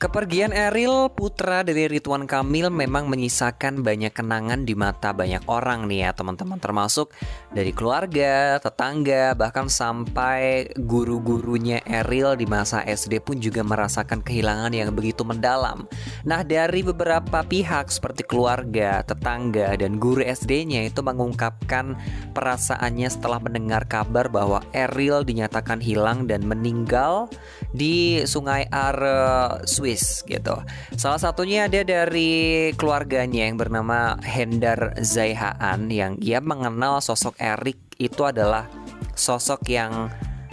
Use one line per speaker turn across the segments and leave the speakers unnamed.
Kepergian Eril, putra dari Ridwan Kamil memang menyisakan banyak kenangan di mata banyak orang nih ya teman-teman. Termasuk dari keluarga, tetangga, bahkan sampai guru-gurunya Eril di masa SD pun juga merasakan kehilangan yang begitu mendalam. Nah dari beberapa pihak seperti keluarga, tetangga, dan guru SD-nya itu mengungkapkan perasaannya setelah mendengar kabar bahwa Eril dinyatakan hilang dan meninggal di Sungai Are, Swiss Swiss gitu. Salah satunya ada dari keluarganya yang bernama Hendar Zaihaan yang ia mengenal sosok Erik itu adalah sosok yang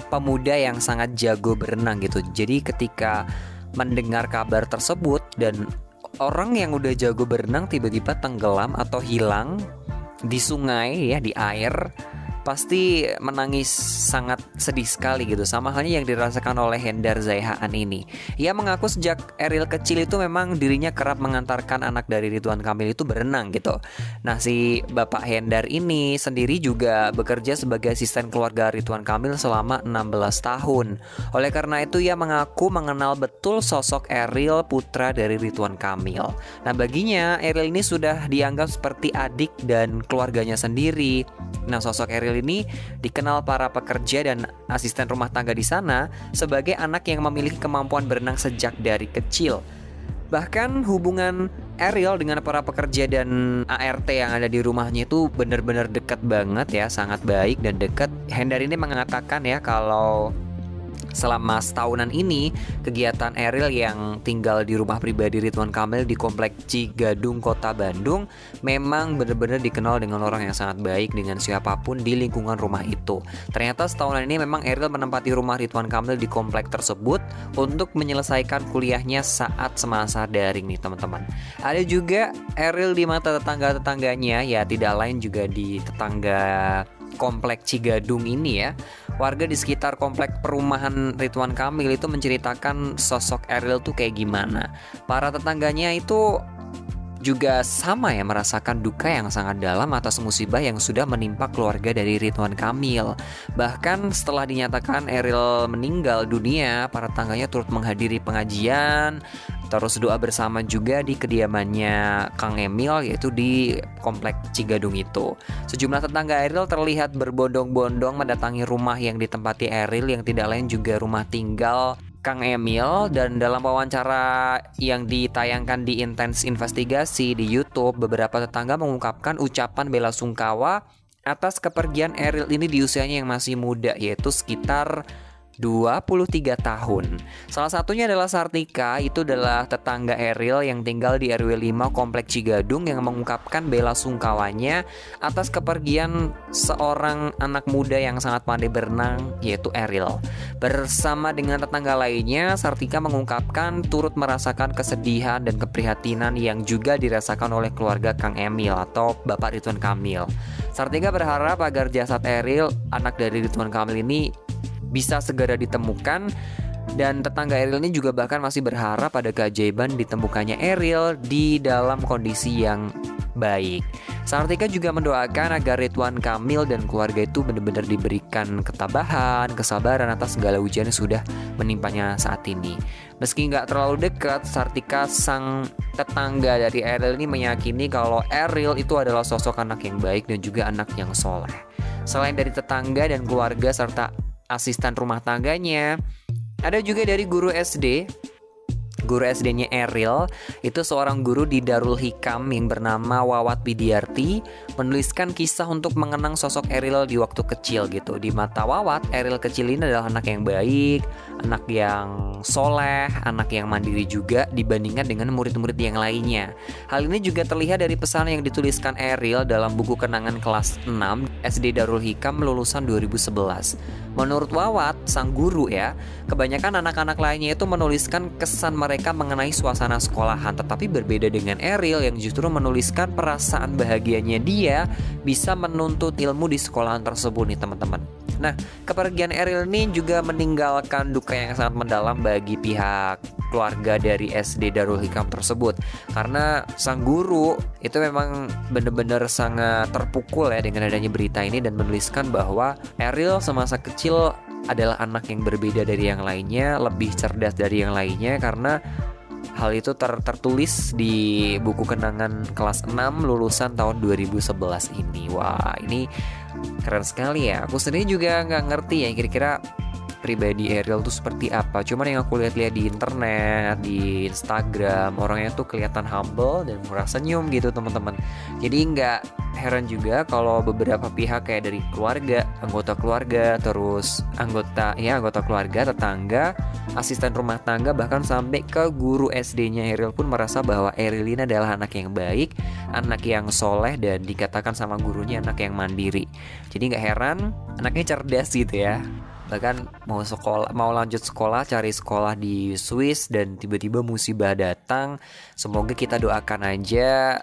pemuda yang sangat jago berenang gitu. Jadi ketika mendengar kabar tersebut dan orang yang udah jago berenang tiba-tiba tenggelam atau hilang di sungai ya di air pasti menangis sangat sedih sekali gitu sama halnya yang dirasakan oleh Hendar Zaihaan ini. Ia mengaku sejak Eril kecil itu memang dirinya kerap mengantarkan anak dari Ridwan Kamil itu berenang gitu. Nah si Bapak Hendar ini sendiri juga bekerja sebagai asisten keluarga Ridwan Kamil selama 16 tahun. Oleh karena itu ia mengaku mengenal betul sosok Eril putra dari Ridwan Kamil. Nah baginya Eril ini sudah dianggap seperti adik dan keluarganya sendiri. Nah sosok Eril ini dikenal para pekerja dan asisten rumah tangga di sana sebagai anak yang memiliki kemampuan berenang sejak dari kecil. Bahkan hubungan Ariel dengan para pekerja dan ART yang ada di rumahnya itu benar-benar dekat banget ya, sangat baik dan dekat. Hendar ini mengatakan ya kalau Selama setahunan ini, kegiatan Eril yang tinggal di rumah pribadi Ridwan Kamil di Komplek Cigadung, Kota Bandung memang benar-benar dikenal dengan orang yang sangat baik dengan siapa pun di lingkungan rumah itu. Ternyata setahunan ini memang Eril menempati rumah Ridwan Kamil di komplek tersebut untuk menyelesaikan kuliahnya saat semasa daring nih teman-teman. Ada juga Eril di mata tetangga-tetangganya ya tidak lain juga di tetangga komplek Cigadung ini ya warga di sekitar komplek perumahan Ridwan Kamil itu menceritakan sosok Eril tuh kayak gimana. Para tetangganya itu juga sama ya merasakan duka yang sangat dalam atas musibah yang sudah menimpa keluarga dari Ridwan Kamil. Bahkan setelah dinyatakan Eril meninggal dunia, para tangganya turut menghadiri pengajian, terus doa bersama juga di kediamannya Kang Emil yaitu di komplek Cigadung itu. Sejumlah tetangga Eril terlihat berbondong-bondong mendatangi rumah yang ditempati Eril yang tidak lain juga rumah tinggal Kang Emil dan dalam wawancara yang ditayangkan di Intense Investigasi di YouTube, beberapa tetangga mengungkapkan ucapan bela sungkawa atas kepergian Eril ini di usianya yang masih muda yaitu sekitar 23 tahun. Salah satunya adalah Sartika, itu adalah tetangga Eril yang tinggal di RW 5 Komplek Cigadung yang mengungkapkan bela sungkawanya atas kepergian seorang anak muda yang sangat pandai berenang yaitu Eril. Bersama dengan tetangga lainnya, Sartika mengungkapkan turut merasakan kesedihan dan keprihatinan yang juga dirasakan oleh keluarga Kang Emil atau Bapak Ridwan Kamil. Sartika berharap agar jasad Eril, anak dari Ridwan Kamil ini bisa segera ditemukan dan tetangga Eril ini juga bahkan masih berharap ada keajaiban ditemukannya Eril di dalam kondisi yang baik. Sartika juga mendoakan agar Ridwan Kamil dan keluarga itu benar-benar diberikan ketabahan, kesabaran atas segala ujian yang sudah menimpanya saat ini. Meski nggak terlalu dekat, Sartika sang tetangga dari Eril ini meyakini kalau Eril itu adalah sosok anak yang baik dan juga anak yang soleh. Selain dari tetangga dan keluarga serta asisten rumah tangganya. Ada juga dari guru SD Guru SD-nya Eril. Itu seorang guru di Darul Hikam yang bernama Wawat Bidiarti menuliskan kisah untuk mengenang sosok Eril di waktu kecil gitu. Di mata Wawat, Eril kecil ini adalah anak yang baik, anak yang soleh, anak yang mandiri juga dibandingkan dengan murid-murid yang lainnya. Hal ini juga terlihat dari pesan yang dituliskan Eril dalam buku kenangan kelas 6 SD Darul Hikam lulusan 2011. Menurut Wawat, sang guru ya, kebanyakan anak-anak lainnya itu menuliskan kesan mereka mengenai suasana sekolahan, tetapi berbeda dengan Eril yang justru menuliskan perasaan bahagianya dia bisa menuntut ilmu di sekolahan tersebut nih teman-teman. Nah, kepergian Eril ini juga meninggalkan duka yang sangat mendalam bagi pihak keluarga dari SD Darul Hikam tersebut karena sang guru itu memang benar-benar sangat terpukul ya dengan adanya berita ini dan menuliskan bahwa Eril semasa kecil adalah anak yang berbeda dari yang lainnya, lebih cerdas dari yang lainnya karena Hal itu ter tertulis di buku kenangan kelas 6 lulusan tahun 2011 ini. Wah, ini keren sekali ya. Aku sendiri juga nggak ngerti ya kira-kira pribadi Ariel tuh seperti apa. Cuman yang aku lihat-lihat di internet, di Instagram, orangnya tuh kelihatan humble dan murah senyum gitu teman-teman. Jadi nggak heran juga kalau beberapa pihak kayak dari keluarga, anggota keluarga, terus anggota ya anggota keluarga, tetangga, asisten rumah tangga bahkan sampai ke guru SD-nya Eril pun merasa bahwa Eril ini adalah anak yang baik, anak yang soleh dan dikatakan sama gurunya anak yang mandiri. Jadi nggak heran anaknya cerdas gitu ya bahkan mau sekolah mau lanjut sekolah cari sekolah di Swiss dan tiba-tiba musibah datang semoga kita doakan aja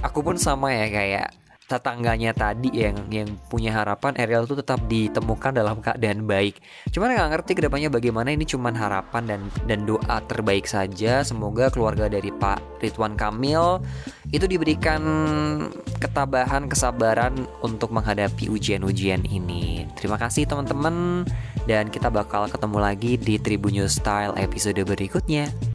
aku pun sama ya kayak tetangganya tadi yang yang punya harapan Ariel tuh tetap ditemukan dalam keadaan baik. Cuman nggak ngerti ke depannya bagaimana ini cuman harapan dan dan doa terbaik saja. Semoga keluarga dari Pak Ridwan Kamil itu diberikan ketabahan, kesabaran untuk menghadapi ujian-ujian ini. Terima kasih teman-teman dan kita bakal ketemu lagi di Tribun Style episode berikutnya.